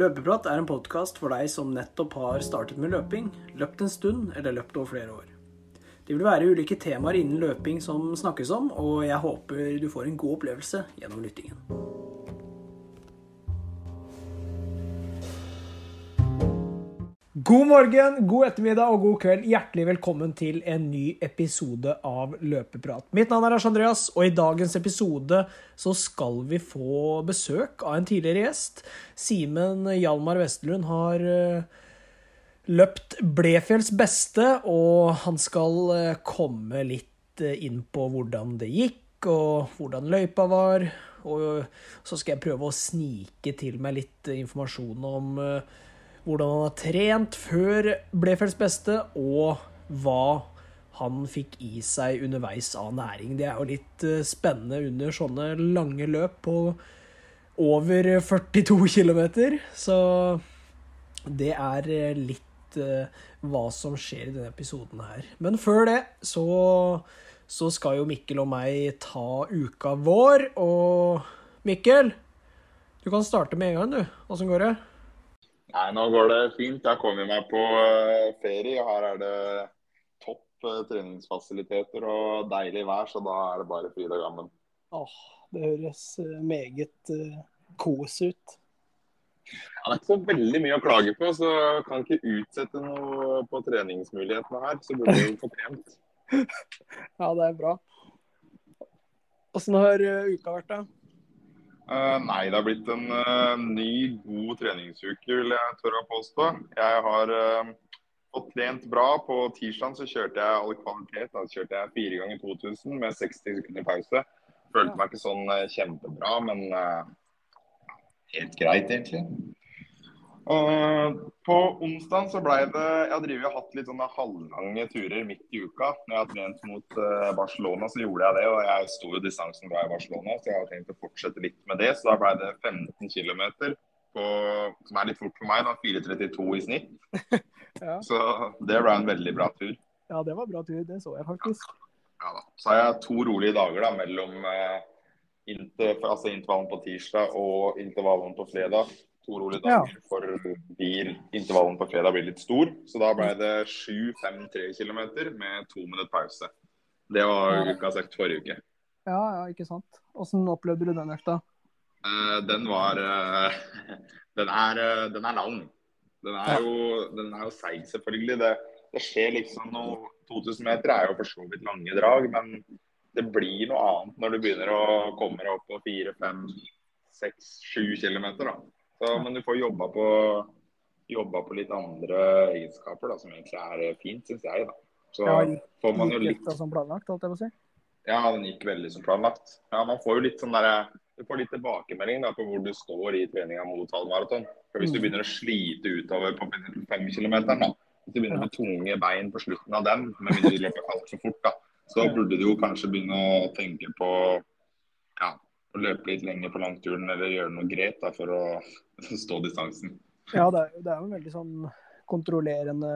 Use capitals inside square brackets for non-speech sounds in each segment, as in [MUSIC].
Løpeprat er en podkast for deg som nettopp har startet med løping, løpt en stund eller løpt over flere år. Det vil være ulike temaer innen løping som snakkes om, og jeg håper du får en god opplevelse gjennom lyttingen. God morgen, god ettermiddag og god kveld. Hjertelig velkommen til en ny episode av Løpeprat. Mitt navn er Lars Andreas, og i dagens episode så skal vi få besøk av en tidligere gjest. Simen Hjalmar Vestelund har eh, løpt Blefjells beste, og han skal eh, komme litt eh, inn på hvordan det gikk, og hvordan løypa var. Og så skal jeg prøve å snike til meg litt informasjon om hvordan han har trent før Blefelds beste, og hva han fikk i seg underveis av næring. Det er jo litt eh, spennende under sånne lange løp på over 42 km. Så det er eh, litt uh, hva som skjer i denne episoden her. Men før det så, så skal jo Mikkel og meg ta uka vår. Og Mikkel, du kan starte med en gang, du. Åssen går det? Nei, nå går det fint. Jeg kommer meg på ferie, ferie. Her er det topp eh, treningsfasiliteter og deilig vær, så da er det bare fryd og gammen. Åh, det høres eh, meget kos ut. Ja, det er ikke så veldig mye å klage på, så kan ikke utsette noe på treningsmulighetene her. Så burde vi få trent. [LAUGHS] ja, det er bra. Åssen har uka vært, da? Uh, nei, det har blitt en uh, ny, god treningsuke, vil jeg tørre å påstå. Jeg har uh, fått trent bra. På tirsdag så kjørte jeg all kvalitet. Da kjørte jeg fire ganger 2000 med 60 sekunder pause. Følte meg ikke sånn kjempebra, men helt greit, egentlig. Og på onsdag så blei det Jeg har drivet, hatt litt sånne halvlange turer midt i uka. Når jeg har trent mot uh, Barcelona, så gjorde jeg det. Og jeg sto jo distansen bra i Barcelona, så jeg har tenkt å fortsette litt med det. Så da blei det 15 km, som er litt fort for meg, da. 4.32 i snitt. [LAUGHS] ja. Så det ble en veldig bra tur. Ja, det var bra tur. Det så jeg faktisk. Ja, da. Så har jeg to rolige dager da, mellom uh, inter, altså intervallen på tirsdag og intervallen på fredag to rolige dager ja. for bil. Intervallen på fredag blir litt stor, så da ble det 7-5-3 km med to minutter pause. Det var ja. ukas økt forrige uke. Ja, ja, ikke sant. Åssen opplevde du den økta? Uh, den var uh, [LAUGHS] den, er, uh, den, er, lang. Den er ja. jo, den er jo seig, selvfølgelig. Det, det, skjer liksom noe 2000 meter er jo for så vidt lange drag, men det blir noe annet når du begynner å komme opp på 4-5-6-7 km. da. Så, men du får jobba på, jobba på litt andre egenskaper da, som egentlig er fint, syns jeg. da. Så ja, får man jo litt som planlagt, holdt jeg på å si? Ja, den gikk veldig som planlagt. Ja, Man får jo litt sånn der, du får litt tilbakemelding da, på hvor du står i treninga mot halvmaraton. For Hvis du mm. begynner å slite utover på fem kilometer, da, hvis du begynner med tunge bein på slutten av den, med mindre du løper altfor fort, da, så burde du jo kanskje begynne å tenke på ja, å løpe litt lenger på langturen eller gjøre noe greit da, for å [LAUGHS] stå distansen. Ja, det er, det er jo en veldig sånn kontrollerende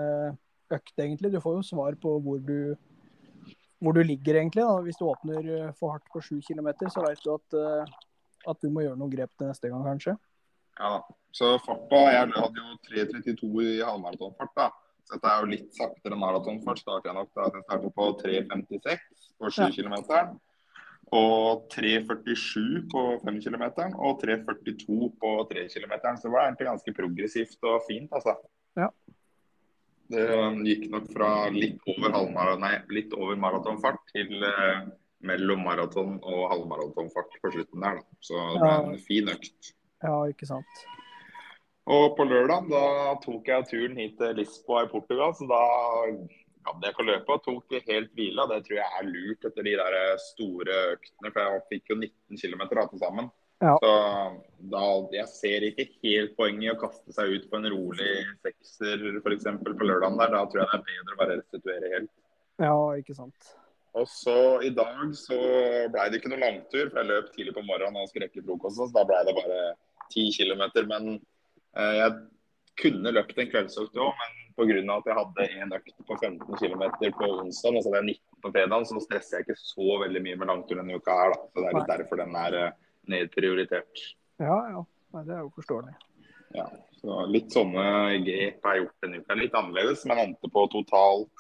økt, egentlig. Du får jo svar på hvor du, hvor du ligger, egentlig. Da. Hvis du åpner for hardt på 7 km, så vet du at, eh, at, du må gjøre noen grep til neste gang, kanskje. Ja, så farta Jeg hadde jo 3.32 i halvmaratonfart, da. Så dette er jo litt saktere maratonfart. Starter jeg nok da. Jeg starter på 3.56 på 7 ja. km og 3,47 på 5 km og 3,42 på 3 km. Så det var egentlig ganske progressivt og fint, altså. Ja. Det gikk nok fra litt over, nei, litt over maratonfart til eh, mellom maraton og halvmaratonfart på slutten der. Da. Så det ble en fin økt. Ja, ikke sant. Og på lørdag da tok jeg turen hit til Lisboa i Portugal, så da gadd jeg ikke å løpe og tok helt hvile. Det tror jeg er lurt etter de der store øktene, for jeg fikk jo 19 km til sammen. Ja. Så da, jeg ser ikke helt poenget i å kaste seg ut på en rolig sekser f.eks. på lørdagen der. Da tror jeg det er bedre å bare restituere helt. Ja, ikke sant. Og så i dag så blei det ikke noe langtur, for jeg løp tidlig på morgenen og skulle rekke frokost. Så da blei det bare 10 km. Men eh, jeg kunne løpt en kveldsøkt òg, men pga. at jeg hadde en økt på 15 km på onsdag, og så hadde jeg 19 på fredag, så stresser jeg ikke så veldig mye med langtur denne uka her. Da. Så Det er litt derfor den er uh, nedprioritert. Ja, ja. Nei, det er jo forståelig. Ja. Så litt sånne grep har jeg gjort denne uka. Litt annerledes, men endte på totalt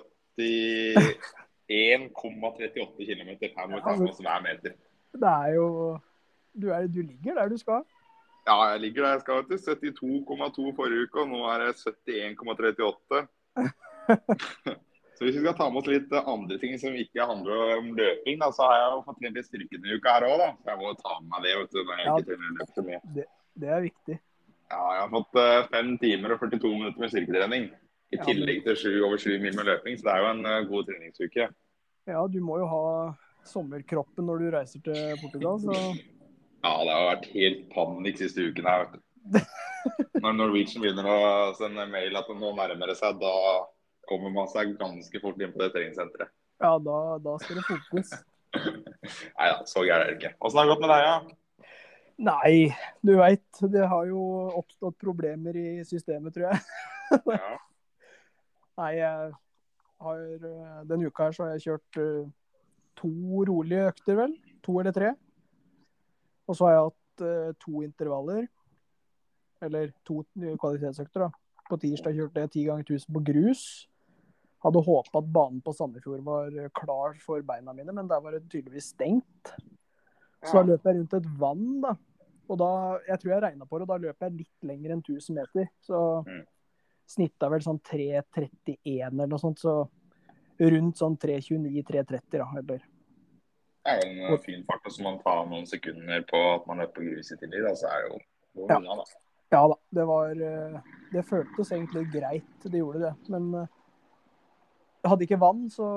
71,38 km per mot hver meter. Det er jo du, er, du ligger der du skal. Ja, jeg ligger der jeg skal til. 72,2 forrige uke, og nå er det 71,38. [LAUGHS] så hvis vi skal ta med oss litt andre ting som ikke handler om løping, da, så har jeg jo fått litt styrke denne uka her òg, da. Så jeg må ta med meg det. vet du, når jeg Ja, ikke trener løp så mye. Det, det er viktig. Ja, jeg har fått eh, fem timer og 42 minutter med styrketrening. I Ja, tillegg til 7, over sju mil med løping, så det er jo en eh, god treningsuke. Ja, du må jo ha sommerkroppen når du reiser til Portugal, så Ja, det har vært helt panikk siste uken her, vet du. Når Norwegian begynner å sende mail at nå nærmer det seg, da kommer man seg ganske fort inn på det treningssenteret. ja, da, da skal det fokus. [LAUGHS] Nei da, så gærent er det ikke. Åssen har det gått med deg, ja? Nei, du veit. Det har jo oppstått problemer i systemet, tror jeg. ja. [LAUGHS] Nei, jeg har Denne uka her så har jeg kjørt eh, to rolige økter, vel. To eller tre. Og så har jeg hatt eh, to intervaller. Eller to kvalitetsøkter, da. På tirsdag kjørte jeg ti ganger 1000 på grus. Hadde håpa at banen på Sandefjord var eh, klar for beina mine, men der var det tydeligvis stengt. Så da løp jeg rundt et vann, da. Og da, jeg tror jeg regna på det, og da løp jeg litt lenger enn 1000 meter. Så Mm. snitta vel sånn 3.31 eller noe sånt, så rundt sånn 3.29-3.30, da. Eller er jo en eh, fin fart, og så man tar noen sekunder på at man løper grus i tillegg, da, så er det jo Ja. unna, da. Ja da, det var eh, Det føltes egentlig greit, det gjorde det. Men eh, jeg hadde ikke vann, så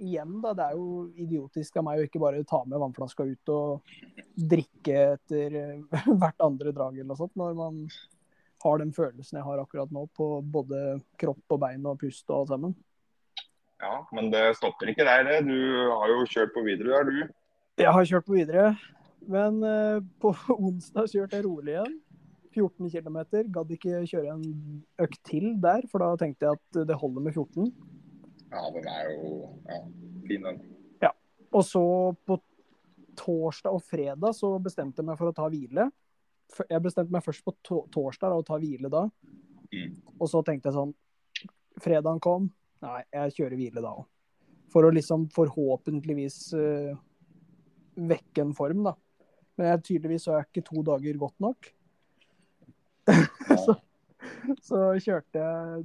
igjen, da. Det er jo idiotisk av meg å ikke bare ta med vannflaska ut og drikke etter [LAUGHS] hvert andre drag eller noe sånt, når man har den følelsen jeg har akkurat nå på både kropp og bein og pust og alt sammen. Ja, men det stopper ikke der, det. Du har jo kjørt på videre, der, du. Jeg har kjørt på videre, men eh, på [LAUGHS] onsdag kjørte jeg rolig igjen. 14 km. Gadd ikke kjøre en økt til der, for da tenkte jeg at det holder med 14. Ja, den er jo ja, fin, den. Og så på torsdag og fredag så bestemte jeg meg for å ta hvile. Jeg bestemte meg først på torsdag da, å ta hvile da. Mm. Og så tenkte jeg sånn Fredagen kom. Nei, jeg kjører hvile da òg. For å liksom forhåpentligvis uh, vekke en form, da. Men jeg, tydeligvis så er ikke to dager godt nok. [LAUGHS] så, så kjørte jeg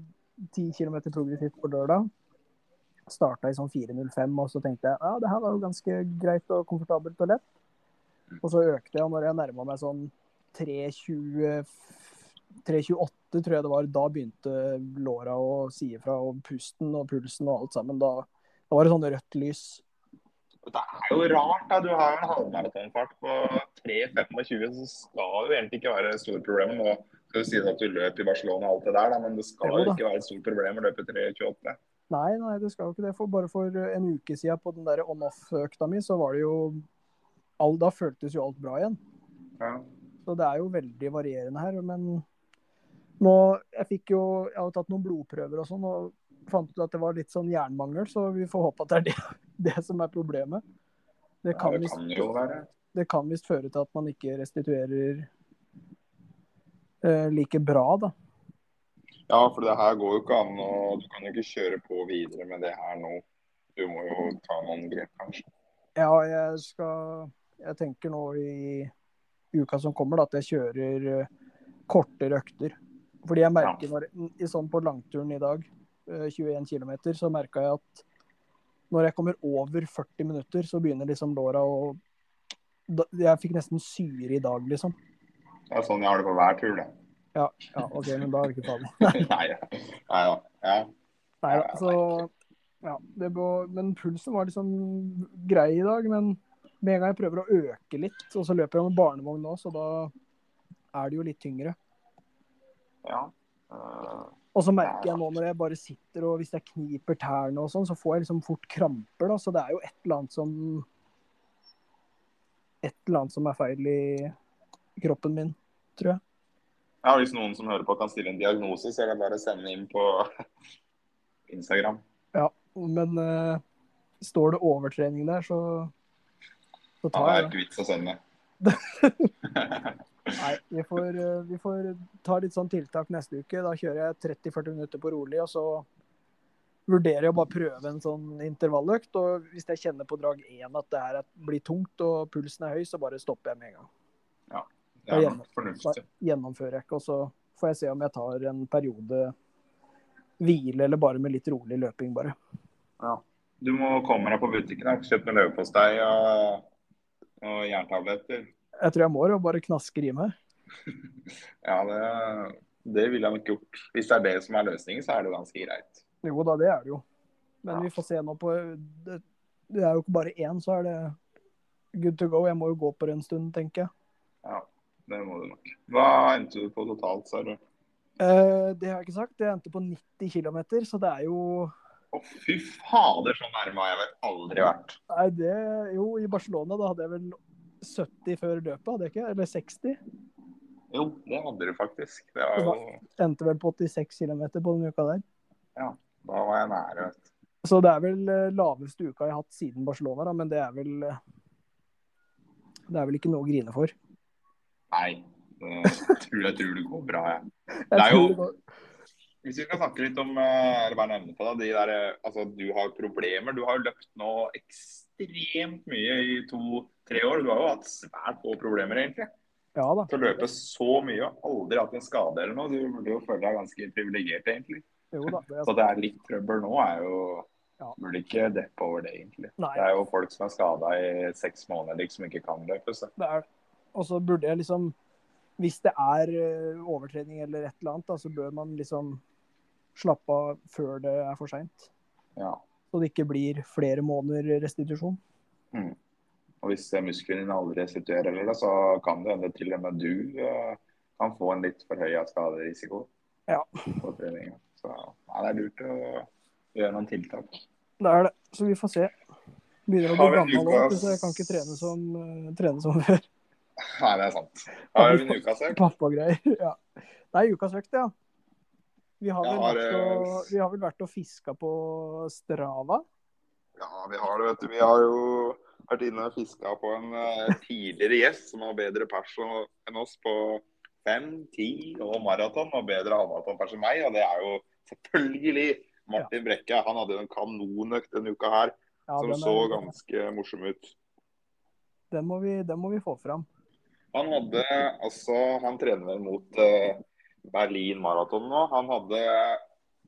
10 km progressivt på lørdag. Starta i sånn 4.05, og så tenkte jeg ja, det her var jo ganske greit og komfortabelt og lett. Og så økte jeg, og når jeg nærma meg sånn 3.20 3.28, tror jeg det var, da begynte låra å si ifra, og pusten og pulsen og alt sammen. Da, da var det sånn rødt lys. Det er jo rart, da. Du har en halvmaratonfart på 3.25, så skal jo egentlig ikke være store problemer. Nå skal du si at du løp i Barcelona og alt det der, da, men det skal jo ikke være et stort problem å løpe 3.28. Nei, nei, det skal jo ikke det. For bare for en uke siden på den der on-off-økta mi, så var det jo all, Da føltes jo alt bra igjen. Ja. Så det er jo veldig varierende her. Men nå Jeg fikk jo Jeg har tatt noen blodprøver og sånn, og fant ut at det var litt sånn jernmangel, så vi får håpe at det er det, [LAUGHS] det som er problemet. Det kan, ja, det kan visst føre til at man ikke restituerer eh, like bra, da. Ja, for det her går jo ikke an å Du kan jo ikke kjøre på videre med det her nå. Du må jo ta noen grep, kanskje. Ja, jeg skal Jeg tenker nå i uka som kommer, da, at jeg kjører eh, kortere økter. Fordi jeg merker når, i sånn på langturen i dag, eh, 21 km, så merka jeg at når jeg kommer over 40 minutter, så begynner liksom låra å Jeg fikk nesten syre i dag, liksom. Det er sånn jeg har det på hver tur, det. Ja, ja OK, men da er det ikke farlig. [LAUGHS] Nei. Nei da. Ja. Nei da, så ja, det var, Men pulsen var liksom grei i dag. Men med en gang jeg prøver å øke litt, og så løper jeg med barnevogn nå, så da er det jo litt tyngre. Ja. Uh, Og så merker jeg nå når jeg bare sitter og hvis jeg kniper tærne og sånn, så får jeg liksom fort kramper, da. Så det er jo et eller annet som Et eller annet som er feil i kroppen min, tror jeg. ja, hvis noen som hører på kan stille en diagnose, så er det bare å sende inn på [LAUGHS] Instagram. Ja, men uh, står det overtrening der, så, så Ja, tar det er jeg det. ikke vits å sende. [LAUGHS] Nei, vi får, eh, vi får ta litt sånn tiltak neste uke. Da kjører jeg 30-40 minutter på rolig, og så vurderer jeg å bare prøve en sånn intervalløkt. Og hvis jeg kjenner på drag én at det her blir tungt og pulsen er høy, så bare stopper jeg med en gang. Ja, Det er fornuftig. Gjennomfører jeg ikke, og så får jeg se om jeg tar en periode hvile eller bare med litt rolig løping, bare. Ja. Du må komme deg på butikken og kjøpe løvepostei og, og jerntabletter. Jeg tror jeg må jo bare knasker i meg. [LAUGHS] Ja, det, det ville jeg nok gjort. Hvis det er det som er løsningen, så er det jo ganske greit. Jo da, det er det jo. Men Ja. vi får se nå på det, det er jo ikke bare én, så er det good to go. Jeg må jo gå på det en stund, tenker jeg. Ja, det må du nok. Hva endte du på totalt, sa du? Eh, det har jeg ikke sagt. Jeg endte på 90 km, så det er jo Å, fy fader, så nærme har jeg vel aldri vært. Nei, det Jo, i Barcelona da hadde jeg vel 70 før løpet, hadde jeg ikke? Eller 60? Jo, det hadde du faktisk. Det var jo, Endte vel på 86 km på den uka der. Ja, da var jeg nære. vet du. Så det er vel eh, laveste uka jeg har hatt siden Barcelona, da, men det er vel eh, Det er vel ikke noe å grine for. Nei, Jeg [LAUGHS] tror jeg tror det går bra, jeg. Det er jo- Hvis vi kan snakke litt om eh, eller bare nevne på det, de der, eh, altså, Du har problemer. Du har løpt nå ekstremt mye i to-tre år. Du har jo hatt svært få problemer, egentlig. Ja da. Til å løpe så mye og aldri hatt en skade eller noe. Du burde jo føle deg ganske privilegert, egentlig. Jo da. Det er, Så det er litt trøbbel nå, er jo Ja. Burde ikke deppe over det, egentlig. nei, Det er jo folk som er skada i seks måneder, liksom ikke kan løpe. Så. det er Og så burde jeg liksom Hvis det er overtredning overtrening eller et eller annet, da, så bør man liksom slappe av før det er for seint. Ja. Så det ikke blir flere måneder restitusjon. Og hvis musklene dine aldri restituerer, eller så kan det hende til og med du eh, kan få en litt forhøya skaderisiko Ja. på treninga. Så ja, det er lurt å gjøre noen tiltak. Det er det. Så vi får se. Begynner å bli gammel nå, så jeg kan ikke trene som, eh, trene som [LAUGHS] før. Nei, det er sant. Har vi en ukas økt? Pappagreier. [LAUGHS] Ja. Det er ukas økt, ja. Vi har, vel har, vært og, vi har vel vært og fiska på Strava. Ja, vi har det, vet du. Vi har jo vært inne og fiska på en eh, tidligere gjest som har bedre pers enn oss på fem, ti og maraton, og bedre halvmaratonpers enn meg. Og det er jo selvfølgelig Martin Brekke. Han hadde jo en kanonøkt denne uka her Ja, som den, så er, ganske morsom ut. den, må vi, den må vi få fram. Han hadde altså Han trener mot eh, Berlin Maraton nå. Han hadde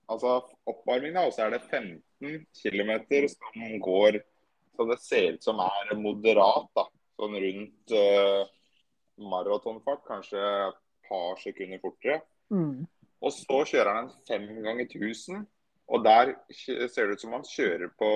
altså oppvarming, da, og så er det 15 km som går så det ser ut som er moderat. da, Sånn rundt uh, maratonfart, kanskje et par sekunder fortere. Mm. Og så kjører han en fem ganger 1000, og der ser det ut som han kjører på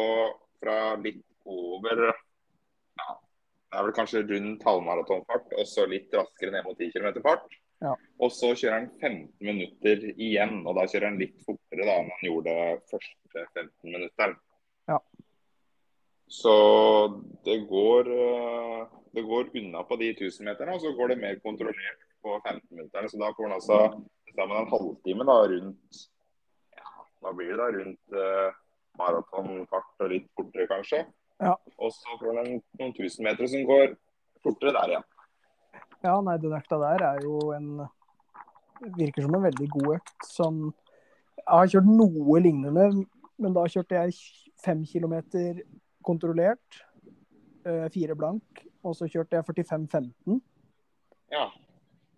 fra litt over ja, Det er vel kanskje rundt halvmaratonfart, og så litt raskere ned mot 10 km fart. Ja. Og så kjører han 15 minutter igjen, og da kjører han litt fortere da enn han gjorde første 15 minutter. Ja. Så det går, eh, det går unna på de 1000-meterne, og så går det mer kontrollert på 15-minutterne. Så da får han altså sammen en halvtime da, rundt ja, hva blir det da, rundt eh, maratonfart og litt fortere kanskje. Ja. Og så får han noen noen tusenmetere som går fortere der igjen. Ja, nei, den økta der er jo en Virker som en veldig god økt. Som Jeg har kjørt noe lignende, men da kjørte jeg fem kilometer kontrollert. eh, Fire blank. Og så kjørte jeg 45-15. Ja.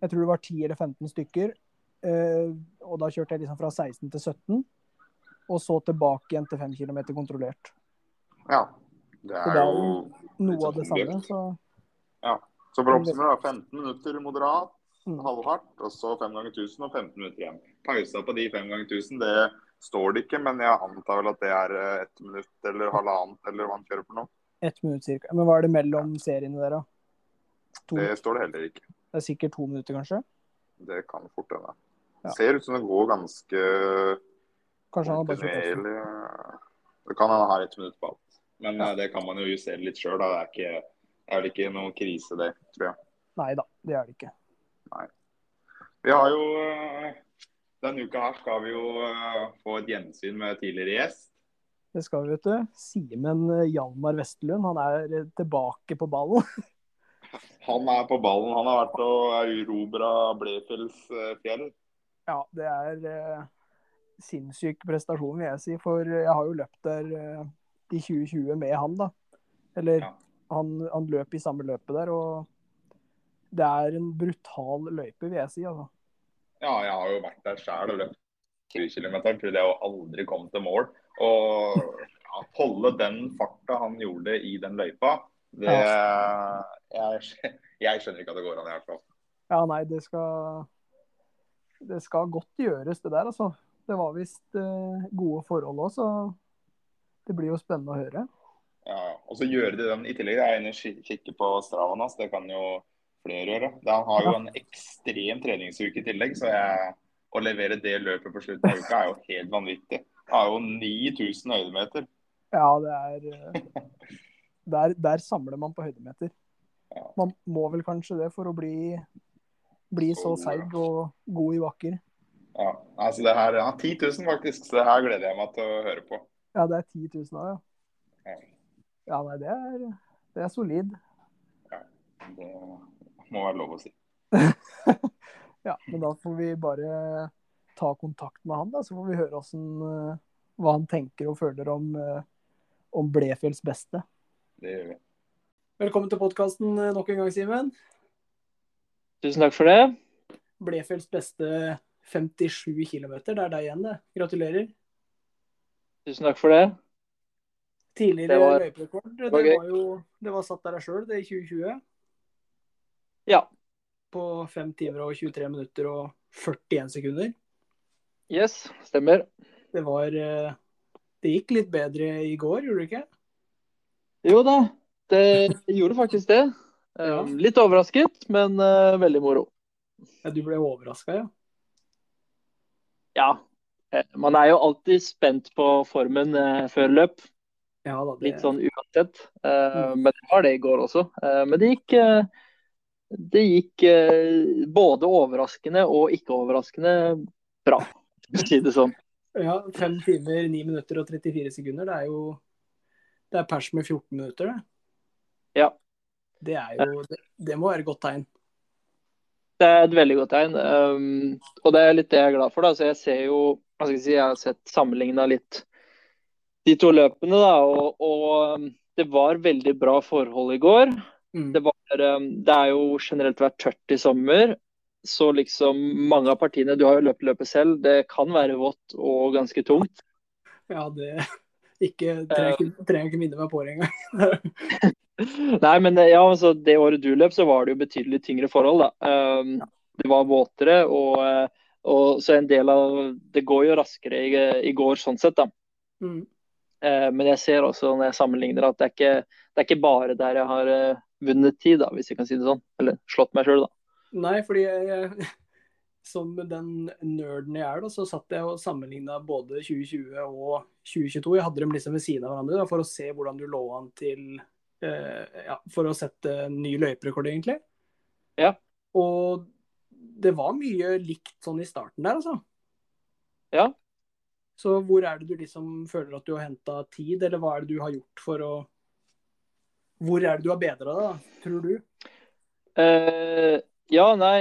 Jeg tror det var 10 eller 15 stykker. eh, Og da kjørte jeg liksom fra 16 til 17. Og så tilbake igjen til 5 km kontrollert. ja. Det er det er jo Noe av det sånn samme. Så Så for å oppsummere, da, 15 minutter moderat, mm. halvhardt, og så 5 ganger 1000 og 15 minutter igjen. Pausa på de 5 ganger 1000, det står det ikke, men jeg antar vel at det er eh, ett minutt eller halvannet, eller hva han kjører for noe. ett minutt cirka. Men hva er det mellom seriene der, da? To, Det står det heller ikke. det er sikkert to minutter, kanskje? Det kan fort hende. Ja. Ser ut som det går ganske Kanskje han har bare kjørt. Det kan han ha ett minutt på alt. Men Ja. eh, det kan man jo justere litt sjøl. Det, er ikke- er vel ikke noe krise, det, tror jeg. Nei da, det er det ikke. Vi har jo eh, Denne uka her skal vi jo eh, få et gjensyn med tidligere gjest. Det skal vi, vet du. Simen eh, Hjalmar Vestlund, han er tilbake på ballen. [LAUGHS] Han er på ballen. Han har vært og erobra Blefjells fjell. Ja, det er eh, sinnssyk prestasjon, vil jeg si. For jeg har jo løpt der eh, i 2020 med han, da. Eller Ja. Han, han løp i samme løpet der, og det er en brutal løype, vil jeg si. altså. Ja, jeg har jo vært der sjøl og løpt 20 km. Trodde jeg jo aldri kom til mål. Og ja, holde den farta han gjorde i den løypa, det jeg, jeg skjønner ikke at det går an i hvert fall. Ja, nei, det skal Det skal godt gjøres, det der, altså. Det var visst eh, gode forhold òg, så det blir jo spennende å høre. Ja, og så gjøre det den i tillegg. Jeg er inne og kikker på Stravaen hans, det kan jo flere gjøre. Han har jo en ekstrem treningsuke i tillegg, så jeg, å levere det løpet på slutten av uka er jo helt vanvittig. Han har jo 9000 høydemeter. Ja, det er [LAUGHS] der, der samler man på høydemeter. Man må vel kanskje det for å bli, bli så seig og god i bakker. Ja, altså det her, ja, 10 000 faktisk, så det her gleder jeg meg til å høre på. Ja, det er 10 000 av, ja. Ja. Ja, nei, det er, det er solid. Det må være lov å si. [LAUGHS] Ja, men da får vi bare ta kontakt med han, da, så får vi høre hvordan, eh, hva han tenker og føler om, eh, om Blefjells beste. Det gjør vi. Velkommen til podkasten nok en gang, Simen. Tusen takk for det. Blefjells beste 57 km. Det er deg igjen, det. Gratulerer. Tusen takk for det. Tidligere Det var- løyperekord. Det, var gøy. var jo det var satt der sjøl, det i 2020. Ja. På 5 timer og 23 minutter og 41 sekunder. Yes, stemmer. Det var eh, Det gikk litt bedre i går, gjorde det ikke? Jo da, det gjorde faktisk det. Ja. Litt overrasket, men uh, veldig moro. Ja, du ble overraska, ja? Ja. eh, Man er jo alltid spent på formen eh, før løp. Ja da, det, Litt sånn uansett. Eh, Mm. Men det var det i går også. Eh, Men det gikk, eh, det gikk både overraskende og ikke overraskende bra, [LAUGHS] for å si det sånn. ja, Fem timer, 9 minutter og 34 sekunder. Det er jo Det er pers med 14 minutter, det. Ja. Det er jo Det, det må være et godt tegn. Det er et veldig godt tegn. Um, og det er litt det jeg er glad for. Da. Så jeg ser jo jeg si, jeg har sett sammenligna litt de to løpene. Da, og, og um, det var veldig bra forhold i går. Mm. Det, var, um, det er jo generelt vært tørt i sommer. Så liksom mange av partiene Du har jo løpt løpet selv. Det kan være vått og ganske tungt. Ja, det ikke, trenger, ikke, trenger ikke minne meg på det engang. [LAUGHS] Nei, men ja, altså, det året du løp, så var det jo betydelig tyngre forhold. da. Um, det var våtere, og, eh, og så en del av Det går jo raskere i, i går sånn sett, da. Mm. Eh, men jeg ser også når jeg sammenligner at det er ikke, det er ikke bare der jeg har eh, vunnet tid, da, hvis jeg kan si det sånn. Eller slått meg sjøl, da. Nei, fordi jeg, jeg, [LAUGHS] som den nerden jeg er, da, så satt jeg og sammenligna både 2020 og 2022. Jeg hadde dem liksom ved siden av hverandre da, for å se hvordan du lå an til eh, ja, For å sette ny løyperekord, egentlig. Ja. Og det var mye likt sånn i starten der, altså. Ja. Så hvor er det du liksom føler at du har henta tid, eller hva er det du har gjort for å Hvor er det du har bedra deg, tror du? Uh, ja, nei,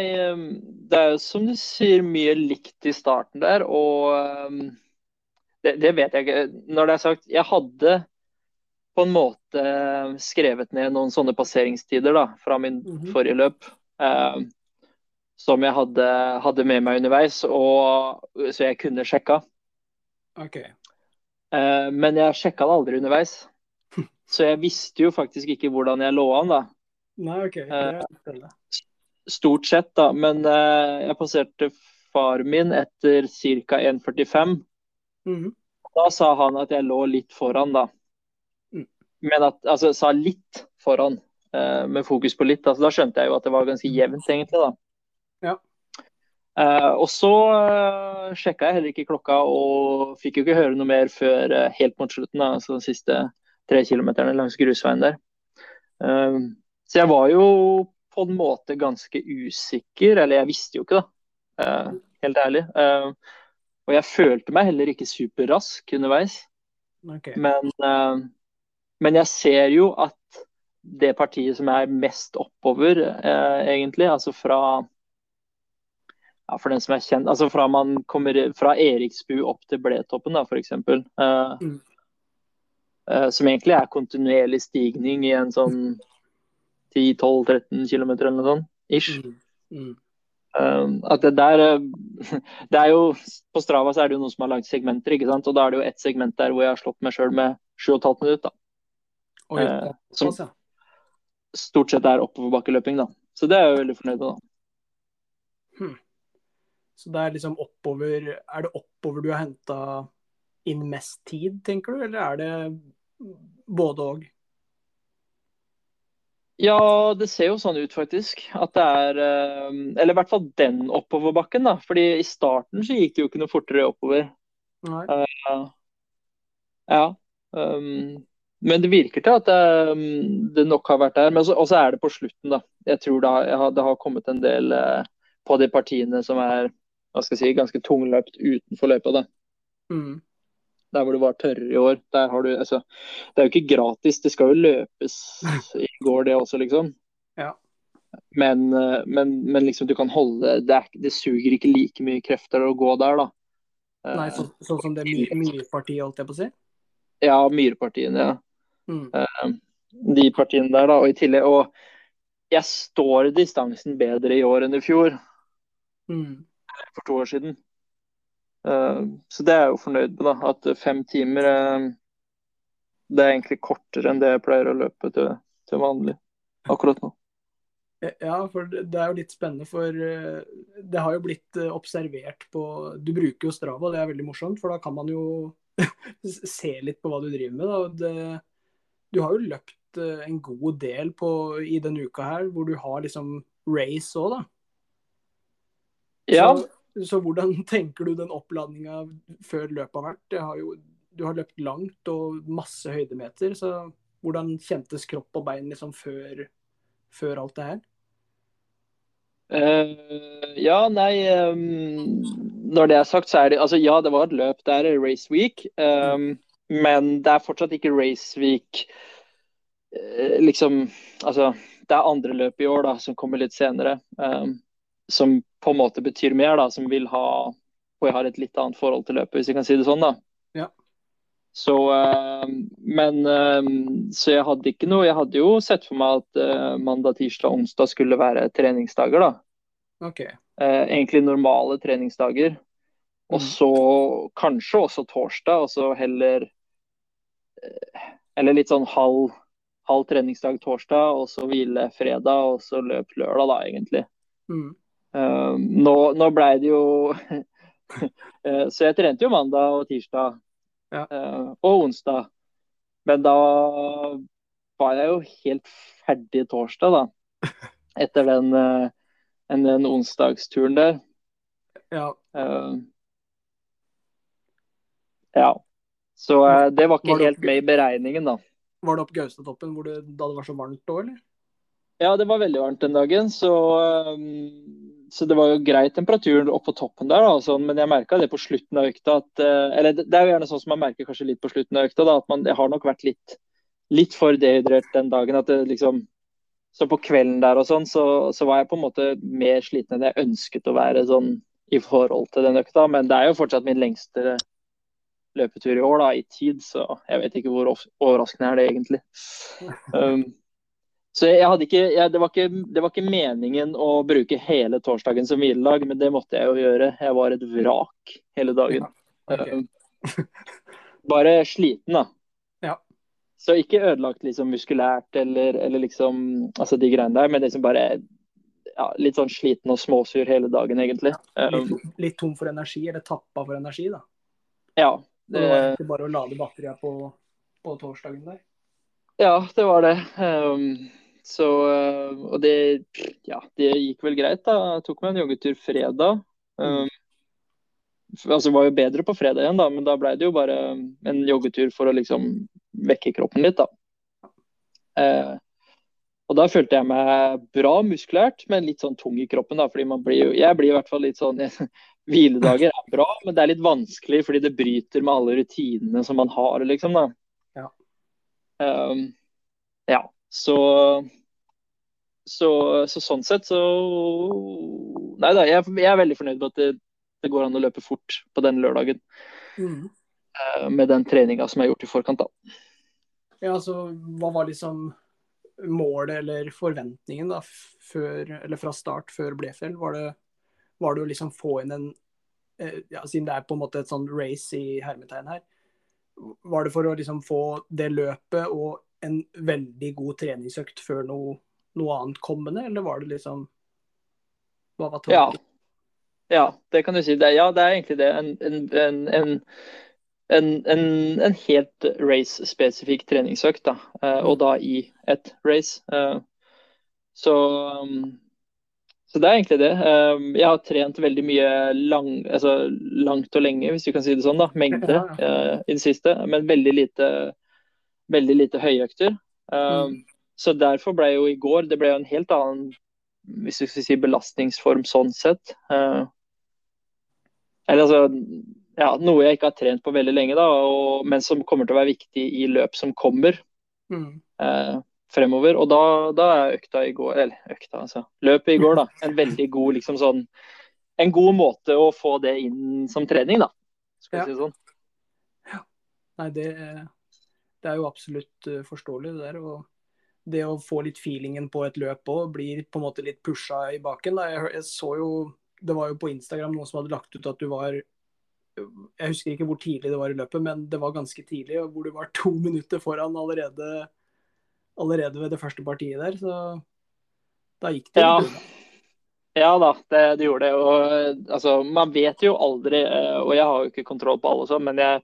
det er jo som du sier mye likt i starten der, og um, det, det vet jeg ikke. Når det er sagt, jeg hadde på en måte skrevet ned noen sånne passeringstider da, fra min Mhm. forrige løp. Um, som jeg hadde, hadde med meg underveis, og, så jeg kunne sjekka. OK. Eh, men jeg sjekka det aldri underveis. [LAUGHS] Så jeg visste jo faktisk ikke hvordan jeg lå an, da. Nei, OK. Er. Stort sett, da. Men eh, jeg passerte far min etter ca. 1,45. Mhm. Da sa han at jeg lå litt foran, da. Mm. Men at, altså sa litt foran, eh, med fokus på litt. Altså, da skjønte jeg jo at det var ganske jevnt, egentlig, da. Ja. Eh, og så uh, sjekka jeg heller ikke klokka, og fikk jo ikke høre noe mer før eh, helt mot slutten, da, altså de siste tre kilometerne langs grusveien der. Eh, så jeg var jo på en måte ganske usikker, eller jeg visste jo ikke, da. Eh, helt ærlig. Eh, og jeg følte meg heller ikke superrask underveis. Okay. Men, eh, men jeg ser jo at det partiet som er mest oppover, eh, egentlig. Altså fra ja, For den som er kjent Altså fra man kommer fra Eriksbu opp til Bletoppen, da, f.eks. Uh, Mm. uh, som egentlig er kontinuerlig stigning i en sånn 10-12-13 km eller noe sånt. Ish. Mm. Mm. Uh, at det der eh, [LAUGHS] Det er jo På Strava så er det jo noen som har lagd segmenter, ikke sant. Og da er det jo ett segment der hvor jeg har slått meg sjøl med 7,5 minutter. da. Oi, Eh, som- ja. Stort sett er oppoverbakkeløping, da. Så det er jeg jo veldig fornøyd med, da. Så det er liksom oppover Er det oppover du har henta inn mest tid, tenker du, eller er det både og? Ja, det ser jo sånn ut, faktisk. At det er eh, Eller i hvert fall den oppoverbakken, da. Fordi i starten så gikk det jo ikke noe fortere oppover. Nei. Ja. Um, men det virker til at det, det nok har vært der. Men så, og så er det på slutten, da. Jeg tror det har, det har kommet en del eh, på de partiene som er hva skal jeg si, ganske tungløpt utenfor løypa. da. Mm. Der hvor det var tørrere i år. Der har du, altså, det er jo ikke gratis, det skal jo løpes i går det også, liksom. [LAUGHS] Ja. Men, eh, men, men liksom du kan holde det, er, det suger ikke like mye krefter å gå der, da. Nei, så, sånn som det my Myrpartiet, holdt jeg på å si? Ja, Myrpartiene, ja. Mm. Eh, De partiene der, da. Og i tillegg Og jeg står distansen bedre i år enn i fjor, Mm. For to år siden. Eh, Så det er jeg jo fornøyd med, da. At fem timer eh, Det er egentlig kortere enn det jeg pleier å løpe til, til vanlig akkurat nå. Ja, for det er jo litt spennende, for eh, det har jo blitt observert på Du bruker jo Strava, det er veldig morsomt, for da kan man jo [LAUGHS] se litt på hva du driver med. Da. Det, du har jo løpt en god del på, i denne uka her, hvor du har liksom race òg, da. Ja, Så, så hvordan [LAUGHS] tenker du den oppladninga før løpet har vært? Har jo, du har løpt langt og masse høydemeter, så hvordan kjentes kropp og bein liksom før, før alt det her? Uh, ja, nei um, Når det er sagt, så er det Altså, ja, det var et løp. Det er race week. Um, men det er fortsatt ikke race week uh, liksom Altså, det er andre løp i år da, som kommer litt senere. ehm, som på en måte betyr mer, da. Som vil ha Og jeg har et litt annet forhold til løpet, hvis jeg kan si det sånn, da. Ja. Så ehm, Men ehm, Så jeg hadde ikke noe Jeg hadde jo sett for meg at eh, mandag, tirsdag, onsdag skulle være treningsdager, da OK. eh, egentlig normale treningsdager. Og Mhm. så kanskje også torsdag, og så heller Eller litt sånn halv, halv treningsdag torsdag, og så hvile fredag, og så løp lørdag, da, egentlig. Mm. Eh, nå nå blei det jo [LAUGHS] eh, Så jeg trente jo mandag og tirsdag Ja. uh, og onsdag. Men da var jeg jo helt ferdig torsdag, da. [LAUGHS] Etter den, uh, den, den onsdagsturen der. Ja. Eh, ja. Så det var Var ikke det helt opp... med i beregningen, da. Var det opp Gaustatoppen da det var så varmt òg, eller? Ja, det var veldig varmt den dagen, så, eh, så det var jo grei temperatur opp på toppen der, da, sånn, men jeg merka det på slutten av økta at eh, Eller det er jo gjerne sånn som man merker kanskje litt på slutten av økta, da, at man har nok vært litt, litt for dehydrert den dagen. at det liksom Så på kvelden der og sånn, så, så var jeg på en måte mer sliten enn jeg ønsket å være sånn i forhold til den økta, men det er jo fortsatt min lengste løpetur i år, da, i tid, så jeg vet ikke hvor overraskende er det egentlig. [LAUGHS] Um, så jeg hadde ikke, jeg, det, var ikke, det var ikke meningen å bruke hele torsdagen som hviledag, men det måtte jeg jo gjøre. Jeg var et vrak hele dagen. Ja, okay. [LAUGHS] bare sliten, da. Ja. Så ikke ødelagt liksom muskulært eller, eller liksom altså de greiene der, men liksom bare ja, litt sånn sliten og småsur hele dagen, egentlig. Um, Litt, litt tom for energi, eller tappa for energi, da. ja. Det Det, var bare å lade batteriet på, på torsdagen der. ja, det var det. Um, så uh, Og det ja, det gikk vel greit, da. Jeg tok meg en joggetur fredag. Um, altså var jo bedre på fredag igjen, da, men da ble det jo bare en joggetur for å liksom vekke kroppen litt, da. Uh, og da følte jeg meg bra muskulært, men litt sånn tung i kroppen, da. Fordi man blir jo Jeg blir i hvert fall litt sånn [LAUGHS] Hviledager er bra, men det er litt vanskelig fordi det bryter med alle rutinene som man har, liksom, da. Ja. Um, ja. Så, så, så, sånn sett så Nei da, jeg, jeg, er veldig fornøyd med at det, det, går an å løpe fort på den lørdagen. Mm. Uh, med den treninga som er gjort i forkant, da. Ja, altså hva var liksom målet eller forventningen da, før, eller fra start før Blefjell? Var det, var det å liksom få inn en eh, ja, Siden det er på en måte et sånn race i hermetegn her, var det for å liksom få det løpet og en veldig god treningsøkt før noe, noe annet kommende, eller var det liksom Hva var tanken? Ja. ja, det kan du si. Det, ja, det er egentlig det. En, en, en, en, en helt race-spesifikk treningsøkt, da. Uh, og da i et race. Uh, så så det er egentlig det. Um, jeg har trent veldig mye lang, altså langt og lenge, hvis du kan si det sånn. da, Mengde i det siste. Men veldig lite, veldig lite høyøkter. Um, mm. Så derfor ble jo i går Det ble jo en helt annen hvis du skal si belastningsform sånn sett. Uh, eller altså ja, Noe jeg ikke har trent på veldig lenge, da, og, men som kommer til å være viktig i løp som kommer. Mm. Uh, fremover. Og da, da, er økta i går, eller økta, altså, løpet i går, da, [LAUGHS] en veldig god liksom sånn En god måte å få det inn som trening, da. Skal ja. si det sånn. Ja. Nei, det, det, er jo absolutt uh, forståelig, det der. Og det å få litt feelingen på et løp òg, blir på en måte litt pusha i baken. Da. Jeg, jeg så jo Det var jo på Instagram noen som hadde lagt ut at du var jeg husker ikke hvor tidlig det var i løpet, men det var ganske tidlig. Hvor du var [LAUGHS] to minutter foran allerede allerede ved det første partiet der, så da gikk det. Ja, ja da, det, det, gjorde det. Og, altså, man vet jo aldri, eh, og jeg har jo ikke kontroll på alle sånn, men jeg,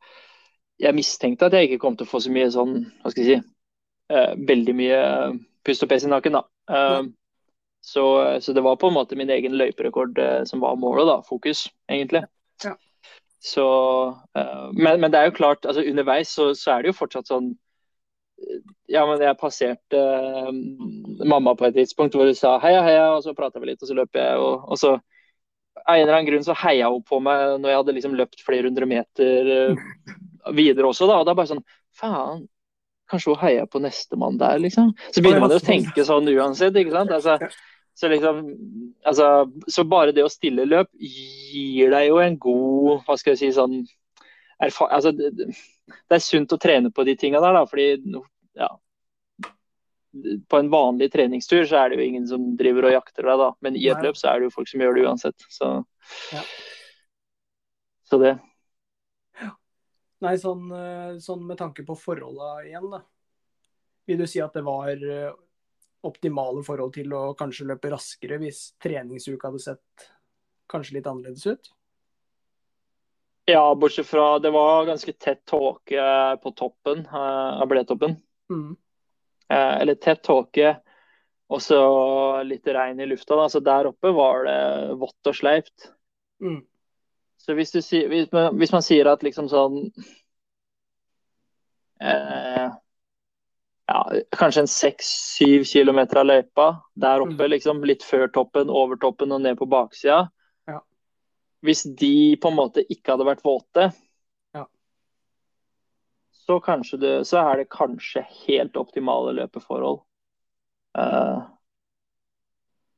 jeg, mistenkte at jeg ikke kom til å få så mye sånn, hva skal jeg si, uh, veldig mye pust og pes i nakken, da. Uh, så, så, det var på en måte min egen løyperekord uh, som var målet, da. Fokus, egentlig. Ja. Så, men, men, det er jo klart, altså underveis så, så er det jo fortsatt sånn ja, men jeg passerte mamma på et tidspunkt hvor hun sa heia, heia, og så prata vi litt, og så løp jeg. Og, og så av en eller annen grunn så heia hun på meg når jeg hadde liksom løpt flere hundre meter [LAUGHS] videre også. da, Og da bare sånn Faen, kanskje hun heier på nestemann der, liksom. Så begynner man jo å tenke sånn uansett, ikke sant. Altså, så liksom altså, Så bare det å stille løp gir deg jo en god Hva skal jeg si sånn altså, det, det, er sunt å trene på de tinga der, da, fordi ja, på en vanlig treningstur så er det jo ingen som driver og jakter deg, da. Men i et løp så er det jo folk som gjør det uansett. Så, ja. så det. Nei, sånn, eh, sånn, med tanke på forholda igjen, da. Vil du si at det var eh, optimale forhold til å kanskje løpe raskere hvis treningsuka hadde sett kanskje litt annerledes ut? Ja, bortsett fra det var ganske tett tåke på toppen av bledetoppen. Mm. Eller tett tåke og så litt regn i lufta. Da. Så der oppe var det vått og sleipt. Mm. Så hvis, du, hvis, man, hvis, man, sier at liksom sånn eh, ja, Kanskje en seks-syv kilometer av løypa der oppe, mm. liksom, litt før toppen, over toppen og ned på baksida hvis de på en måte ikke hadde vært våte, ja. så, det, så, er det kanskje helt optimale løpeforhold. Uh,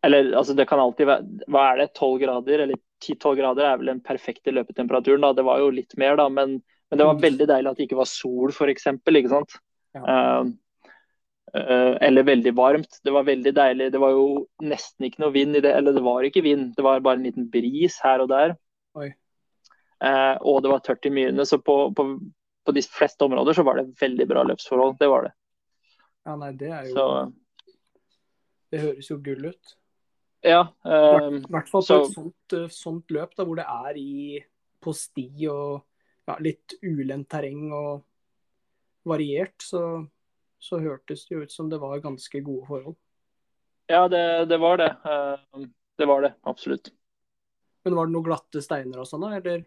eller altså det kan alltid være Hva er det, 12 grader? Eller 10-12 grader er vel den perfekte løpetemperaturen. da, Det var jo litt mer, da, men, men det var mm. veldig deilig at det ikke var sol, f.eks. Ikke sant? Ja. Uh, Uh, eller veldig varmt. Det var veldig deilig. Det var jo nesten ikke noe vind i det. Eller det var ikke vind, det var bare en liten bris her og der. Uh, og det var tørt i myrene, så på, på, på, de fleste områder så var det veldig bra løpsforhold. Det var det. Ja, nei, det er jo så, Det høres jo gull ut. Ja. I hvert fall på et sånt, sånt, løp da, hvor det er i, på sti og ja, litt ulendt terreng og variert, så så hørtes det ut som det var ganske gode forhold. Ja, det, det var det. Eh, det var det, absolutt. Men var det noen glatte steiner og sånn, da, eller?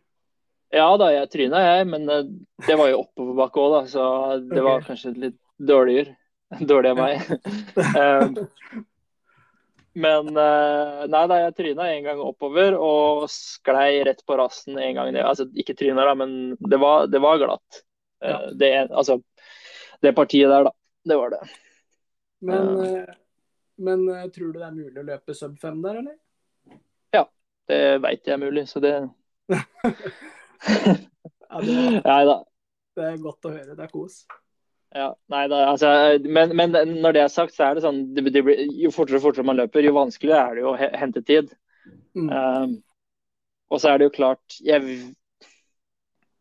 Ja da, jeg tryna jeg, men eh, det var jo oppoverbakke òg, da. Så det okay. var kanskje litt dårligere. Dårlig av meg. Eh, men nei da, jeg tryna en gang oppover og sklei rett på rassen en gang ned. Altså ikke tryna, da, men det var, det var glatt. Ja. Det, altså, det partiet der, da det var det. Men, eh, men eh, tror du det er mulig å løpe sub 5 der, eller? Ja, Det veit jeg er mulig, så det [LAUGHS] [LAUGHS] Ja, Nei da. det er godt å høre. Det er kos. Ja, nei da, altså, men, men når det er sagt, så er det sånn det, det blir, Jo fortere og fortere man løper, jo vanskeligere er det jo å hente tid. Mm. Um, og så er det jo klart jeg,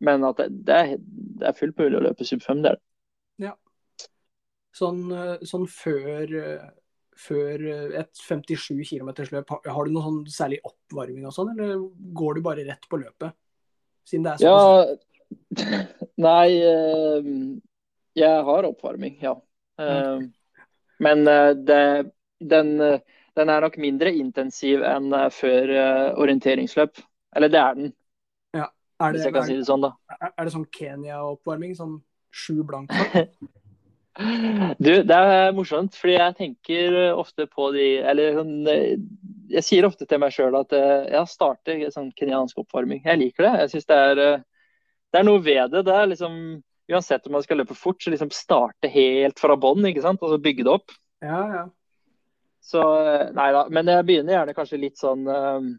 Men at det, det, er, det er fullt mulig å løpe sub 5, det er det. Sånn, eh, sånn før, før et 57 km-løp, har, har du noe sånn særlig oppvarming og sånn, eller går du bare rett på løpet? Siden det er sånn. Ja [LAUGHS] Nei, eh, jeg har oppvarming, ja. Okay. Men eh, det, den, den er nok mindre intensiv enn eh, før eh, orienteringsløp. Eller det er den, er, hvis jeg kan si det sånn, da. er, er det sånn Kenya-oppvarming? Sånn sju blank? [LAUGHS] Du, det er morsomt, fordi jeg tenker ofte på de Eller jeg sier ofte til meg sjøl at jeg starter sånn kenyansk oppvarming. Jeg liker det. Jeg synes det er Det er noe ved det. Det er liksom Uansett om man skal løpe fort, så liksom starte helt fra bånn, ikke sant, og så bygge det opp. Ja, ja. Så eh, nei da. Men jeg begynner gjerne kanskje litt sånn eh,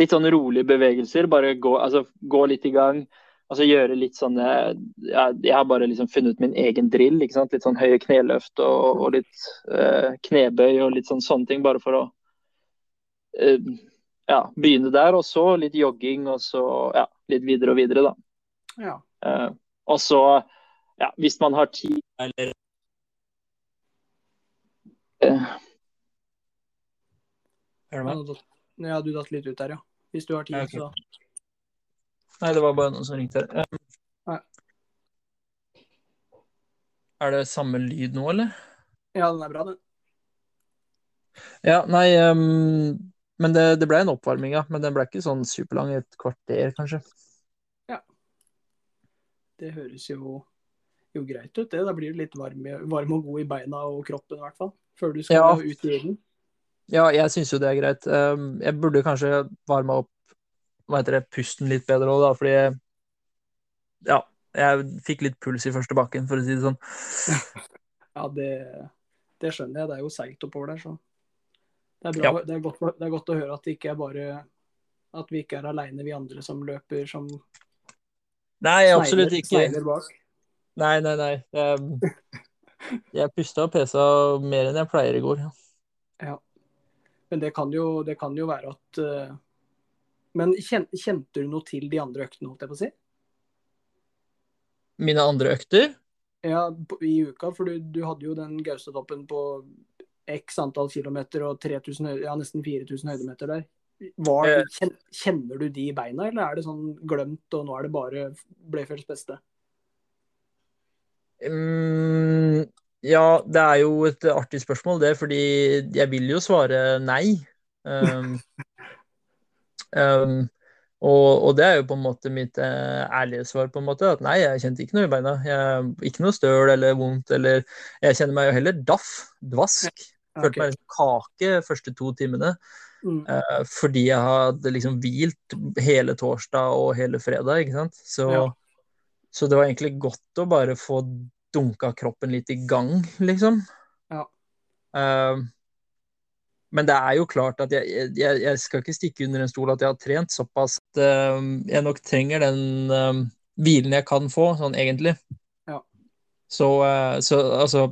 Litt sånn rolige bevegelser. Bare gå, altså, gå litt i gang. Altså gjøre litt sånn jeg, Jeg har bare liksom funnet min egen drill. ikke sant? Litt sånn høye kneløft og, og litt uh, knebøy og litt sånn sånne ting. Bare for å uh, ja, begynne der. Og så litt jogging, og så ja, litt videre og videre, da. ja. Eh, og så, ja, hvis man har tid eller eh, Er du med? ja, du datt litt ut der, ja. Hvis du har tid, Ja, ok. så Nei, det var bare noen som ringte. her. Nei. Er det samme lyd nå, eller? Ja, den er bra, den. Ja, nei um, Men det, det ble en oppvarming, ja. Men den ble ikke sånn superlang. Et kvarter, kanskje. Det høres jo, jo greit ut, det. Da blir du litt varm, varm og god i beina og kroppen, i hvert fall. Før du skal Ja. ut i ilden. Ja, jeg syns jo det er greit. Ehm, jeg burde kanskje varma opp hva heter det, pusten litt bedre òg, da, fordi ja, jeg fikk litt puls i første bakken, for å si det sånn. [LAUGHS] Ja, det, det skjønner jeg. Det er jo seigt oppover der, så det er, bra. Ja. Det, er godt, det er godt å høre at det ikke er bare at vi ikke er aleine, vi andre som løper som Nei, absolutt ikke. Nei, nei, nei. Jeg, jeg pusta og pesa mer enn jeg pleier i går. Ja. ja. Men det kan jo, det kan jo være at eh, Men kjen, kjente du noe til de andre øktene, holdt jeg på å si? Mine andre økter Ja, i uka, for du, du hadde jo den Gaustatoppen på x antall kilometer og 3000, høy- ja, nesten 4000 høydemeter der. Var, Eh. kjenner du de i beina, eller er det sånn glemt, og nå er det bare Blefjells beste? Um, ja, det er jo et artig spørsmål, det, fordi jeg vil jo svare nei. Um, [LAUGHS] um, og, og det er jo på en måte mitt eh, ærlige svar, på en måte, at nei, jeg kjente ikke noe i beina. Jeg, ikke noe støl eller vondt, eller Jeg kjenner meg jo heller daff, dvask. Følte okay. meg som kake første to timene. Mm. eh, fordi jeg hadde liksom hvilt hele torsdag og hele fredag, ikke sant. Så, Ja. så det var egentlig godt å bare få dunka kroppen litt i gang, liksom. Ja. Uh, men det er jo klart at jeg, jeg, jeg skal ikke stikke under en stol at jeg har trent såpass at uh, jeg nok trenger den uh, hvilen jeg kan få, sånn egentlig. Ja. Så, uh, så altså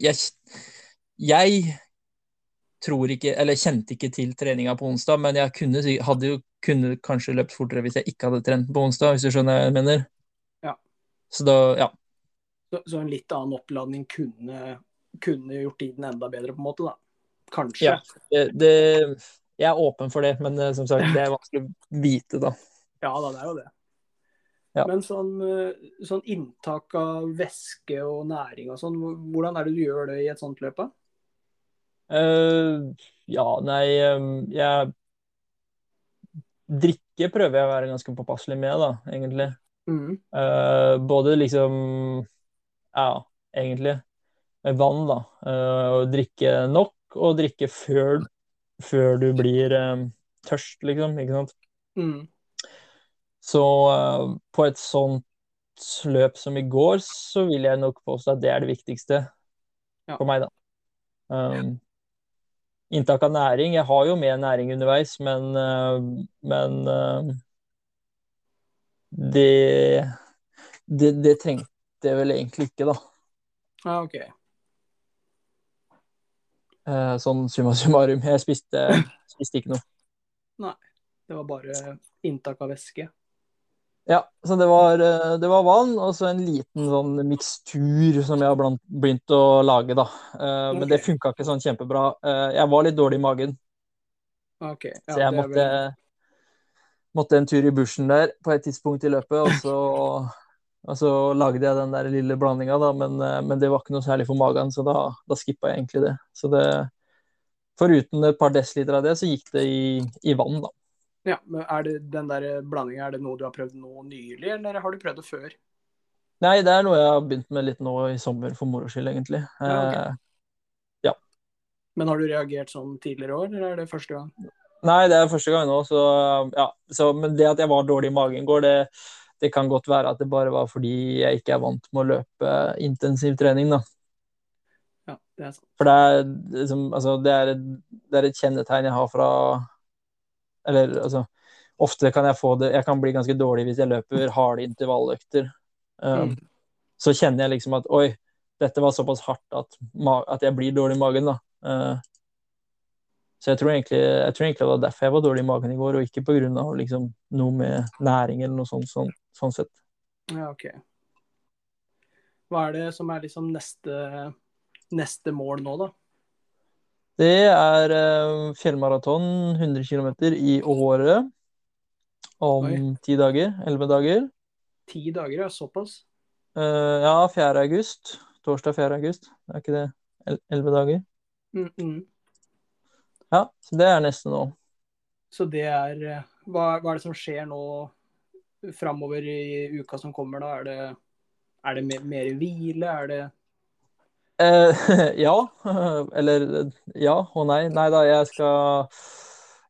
jeg, jeg tror ikke, eller kjente ikke til treninga på onsdag, men jeg kunne, hadde jo kunne kanskje løpt fortere hvis jeg ikke hadde trent på onsdag, hvis du skjønner hva jeg mener. Ja. Så da, ja. Så, så en litt annen oppladning kunne, kunne gjort tiden enda bedre, på en måte, da. Kanskje. Ja. Det, det, jeg er åpen for det, men eh, som sagt, det er vanskelig å vite, da. Ja da, det er jo det. Ja. Men sånn, eh, sånn inntak av væske og næring og sånn, hvordan er det du gjør det i et sånt løp? da? Eh, ja, nei, jeg Drikke prøver jeg å være ganske påpasselig med, da, egentlig. Mm. Uh, både liksom Ja, egentlig. Vann, da. Uh, drikke nok, og drikke før, før du blir um, tørst, liksom. Ikke sant? Mm. Så uh, på et sånt løp som i går, så vil jeg nok påstå at det er det viktigste Ja. for meg, da. Um, inntak av næring Jeg har jo mer næring underveis, men, uh, men uh, det, det, det trengte jeg vel egentlig ikke, da. Ja, ok. Uh, sånn summa summarum. Jeg spiste, [LAUGHS] spiste ikke noe. Nei. Det var bare inntak av væske. Ja, så det var, eh, det var vann og så en liten sånn mikstur som jeg har begynt å lage, da. Eh, Men det funka ikke sånn kjempebra. Eh, Jeg var litt dårlig i magen, Ok, ja, så jeg måtte, måtte en tur i bushen der på et tidspunkt i løpet, og så, og så lagde jeg den der lille blandinga, da, men, men det var ikke noe særlig for magen, så da, da skippa jeg egentlig det. Så det Foruten et par desiliter av det, så gikk det i, i vann, da. Ja, men er det den der blandinga, er det noe du har prøvd nå nylig, eller har du prøvd det før? Nei, det er noe jeg har begynt med litt nå i sommer, for moro skyld, egentlig. Ja, okay. Eh, Men har du reagert sånn tidligere år, eller er det første gang? Nei, det er første gang nå, så ja. Så, men det at jeg var dårlig i magen i går, det, det kan godt være at det bare var fordi jeg ikke er vant med å løpe intensiv trening, da. Ja, det er sant. For det er liksom Altså, det er, et, det er et kjennetegn jeg har fra Eller altså Ofte kan jeg få det Jeg kan bli ganske dårlig hvis jeg løper harde intervalløkter. Um, Mm. Så kjenner jeg liksom at oi, dette var såpass hardt at, at jeg blir dårlig i magen, da. Uh, så jeg tror, egentlig, jeg tror egentlig det var derfor jeg var dårlig i magen i går, og ikke pga. Liksom, noe med næring eller noe sånt. Sånn, sånn sett. Ja, ok. Hva er det som er liksom neste, neste mål nå, da? Det er uh, fjellmaraton 100 km i året om ti dager. Elleve dager. Ti dager, ja. Såpass? Uh, ja, 4. august. Torsdag 4. august. Er ikke det el- elleve dager? Mm -mm. Ja, så det er neste nå. Så det er eh, hva, hva er det som skjer nå framover i uka som kommer, da? Er det, er det mer, mer hvile? Er det Eh, [LAUGHS] ja. Eller ja og nei. Nei da, jeg skal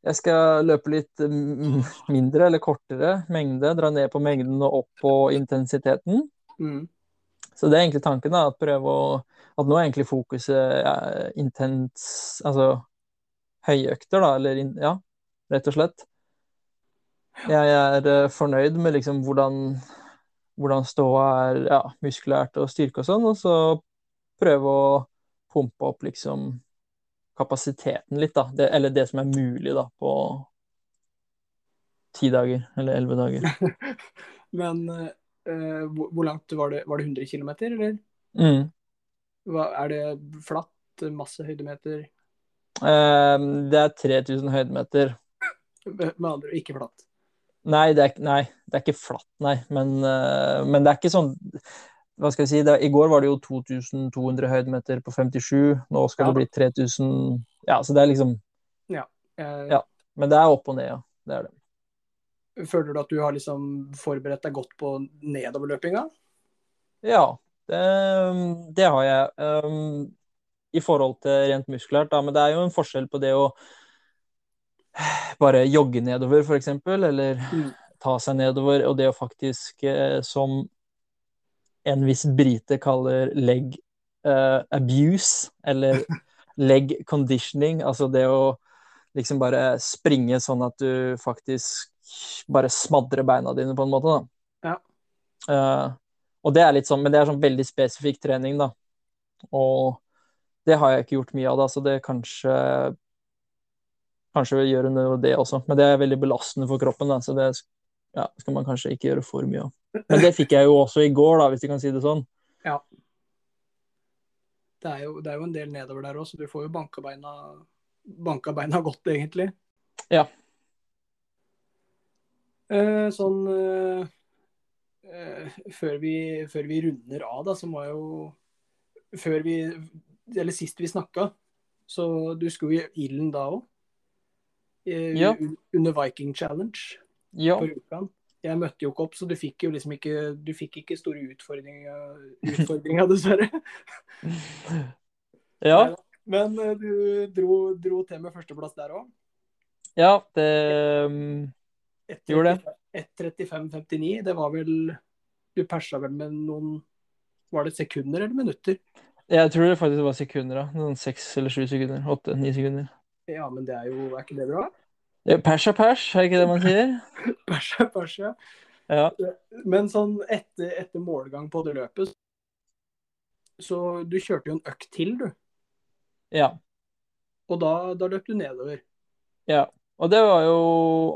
jeg skal løpe litt mindre eller kortere mengde. Dra ned på mengden og opp på intensiteten. mm. Så det er egentlig tanken, da. At prøve å At nå er egentlig fokuset intens Altså høyøkter, da. Eller ja, rett og slett. Jeg er eh, fornøyd med liksom hvordan hvordan ståa er ja, muskulært og styrke og sånn, og så prøve å pumpe opp liksom kapasiteten litt, da. Det, eller det som er mulig, da, på ti dager eller elleve dager. [LAUGHS] Men uh, hvor, langt var det? Var det 100 km, eller? Mm. Hva, er det flatt? Masse høydemeter? Eh, det er 3000 høydemeter. Med andre ikke flatt. Nei det, er, nei, det er ikke flatt, nei. Men, uh, men det er ikke sånn Hva skal jeg si? Det, I går var det jo 2200 høydemeter på 57. Nå skal Ja. det bli 3000 Ja, så det er liksom Eh, Ja. Men det er opp og ned, ja. Det er det. Føler du at du har liksom forberedt deg godt på nedoverløpinga? Ja, det, det har jeg. Um, I forhold til rent muskulært, da. Men det er jo en forskjell på det å bare jogge nedover, f.eks., eller Mm. ta seg nedover, og det å faktisk, eh, som en viss brite kaller leg uh, abuse, eller [LAUGHS] leg conditioning, altså det å liksom bare springe sånn at du faktisk bare smadrer beina dine, på en måte, da. Ja. Uh, og det er litt sånn, men det er sånn veldig spesifikk trening, da. Og det har jeg ikke gjort mye av, da, så det kanskje Kanskje gjøre noe av det også, men det er veldig belastende for kroppen, da, så det ja, skal man kanskje ikke gjøre for mye av. Men det fikk jeg jo også i går, da, hvis du kan si det sånn. Det er jo, det er jo en del nedover der òg, så du får jo banka beina, banka beina [LAUGHS] godt, egentlig. Ja. Eh, sånn eh, eh, før, vi, før vi runder av, da, så må jeg jo Før vi Eller sist vi snakka, så du skulle i ilden da òg. Ja. Under Viking Challenge Ja. på Rjukan. Jeg møtte jo ikke opp, så du fikk jo liksom ikke Du fikk ikke store utfordringer, utfordringer [LAUGHS] dessverre. [LAUGHS] Ja, Men eh, du dro, dro til med førsteplass der òg. ja det um, Gjorde det. 1.35,59. Det var vel Du persa vel med noen Var det sekunder eller minutter? Jeg tror det faktisk var sekunder, da. Noen seks eller sju sekunder. Åtte-ni sekunder. Ja, men det er jo Er ikke det bra? Ja, Pers er pers, er ikke det man sier? [LAUGHS] Pers er pers, ja. Ja. Men sånn etter, etter målgang på det løpet Så du kjørte jo en økt til, du. ja. Og da, da løp du nedover. Ja, og det var jo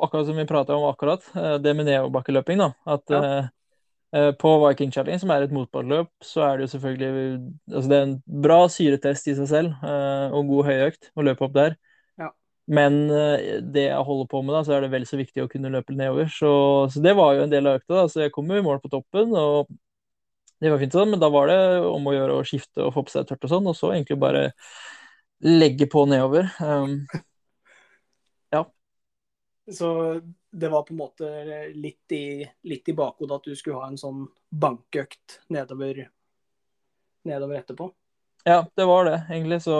akkurat som vi prata om akkurat, eh, det med nedoverbakkeløping, da. At Ja. eh, eh, på Viking Challenge, som er et motbakkeløp, så er det jo selvfølgelig Altså det er en bra syretest i seg selv, eh, og god høyøkt å løpe opp der. Ja. Men eh, det jeg holder på med, da, så er det vel så viktig å kunne løpe nedover. Så, så det var jo en del av økta, da. Så jeg kom jo i mål på toppen, og det var fint sånn, men da var det om å gjøre å skifte og få på seg tørt og sånn, og så egentlig bare legge på nedover. Um, [LAUGHS] Så det var på en måte litt i, litt i bakhodet at du skulle ha en sånn bankøkt nedover, nedover etterpå. Ja, det var det, egentlig. Så,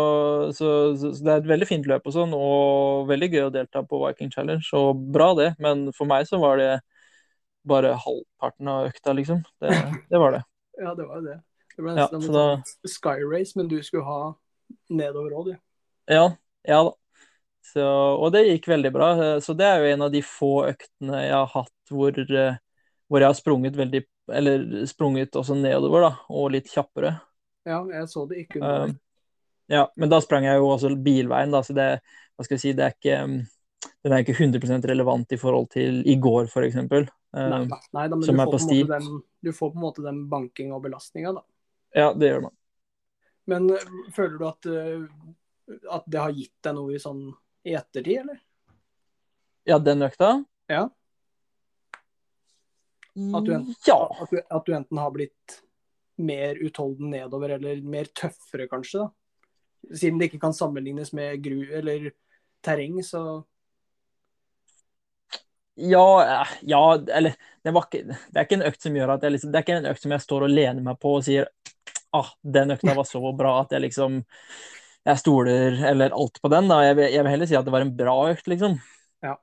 så, så, det er et veldig fint løp og sånn, og veldig gøy å delta på Viking Challenge, og bra det. Men for meg så var det bare halvparten av økta, liksom. Det, det var det. [LAUGHS] Ja, det var det. Det ble nesten ja, en da Sky Race, men du skulle ha nedover òg, du. Ja, ja da. Så, og det gikk veldig bra. Så det er jo en av de få øktene jeg har hatt hvor, eh, hvor jeg har sprunget veldig Eller sprunget også nedover, da, og litt kjappere. Ja, jeg så det ikke under. Um, ja, men da sprang jeg jo også bilveien, da, så det, hva skal jeg si, det er ikke um, Den er ikke 100 relevant i forhold til i går, f.eks. Nei, Um, nei da, men som du er får, på sti. den, du får på en måte den banking og belastninga, da. ja, det gjør man. Men øh, føler du at, at det har gitt deg noe i sånn i ettertid, eller? Ja, den økta? Ja. At du, enten, Ja. at, du, at du enten har blitt mer utholden nedover, eller mer tøffere, kanskje, da? Siden det ikke kan sammenlignes med gru eller terreng, så Ja, eh, ja, eller det, var ikke, det er ikke en økt som gjør at jeg liksom Det er ikke en økt som jeg står og lener meg på og sier ah, den økta var så bra at jeg liksom Jeg stoler eller alt på den. da. Jeg vil, jeg vil heller si at det var en bra økt, liksom. Ja.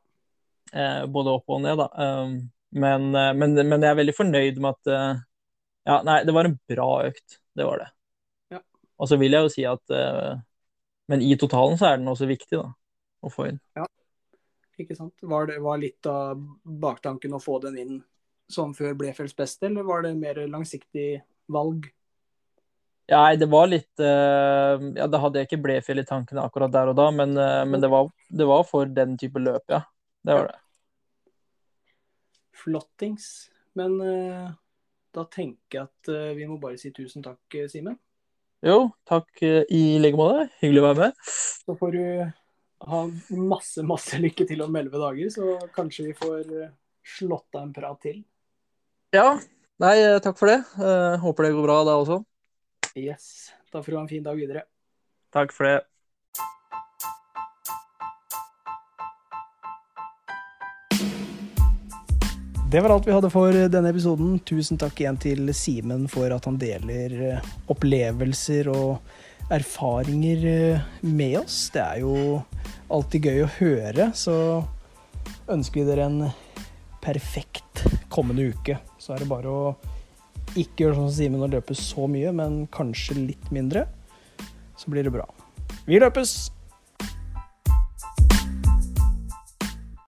Eh, både opp og ned, da. Um, men, eh, men, men jeg er veldig fornøyd med at eh, Ja, nei, det var en bra økt. Det var det. Ja. Og så vil jeg jo si at uh, Men i totalen så er den også viktig, da. Å få inn. Ja, ikke sant? Var det var litt av baktanken å få den inn som før Blefelds beste, eller var det mer langsiktig valg? Nei, det var litt uh, Ja, da hadde jeg ikke Blefjell i tankene akkurat der og da, men, uh, men det, var, det var for den type løp, ja. Det var det. Flottings. Men øh, da tenker jeg at øh, vi må bare si tusen takk, øh, Simen. Jo, takk eh, i like måte. Hyggelig å være med. Så får du ha masse, masse lykke til om elleve dager, så kanskje vi får slått av en prat til. Ja. Nei, eh, takk for det. Eh, håper det går bra da også. Yes. Da får du ha en fin dag videre. Takk for det. Det var alt vi hadde for denne episoden. Tusen takk igjen til Simen for at han deler eh, opplevelser og erfaringer eh, med oss. Det er jo alltid gøy å høre, så ønsker vi dere en perfekt kommende uke. Så er det bare å ikke gjøre sånn som Simen og løpe så mye, men kanskje litt mindre. Så blir det bra. Vi løpes!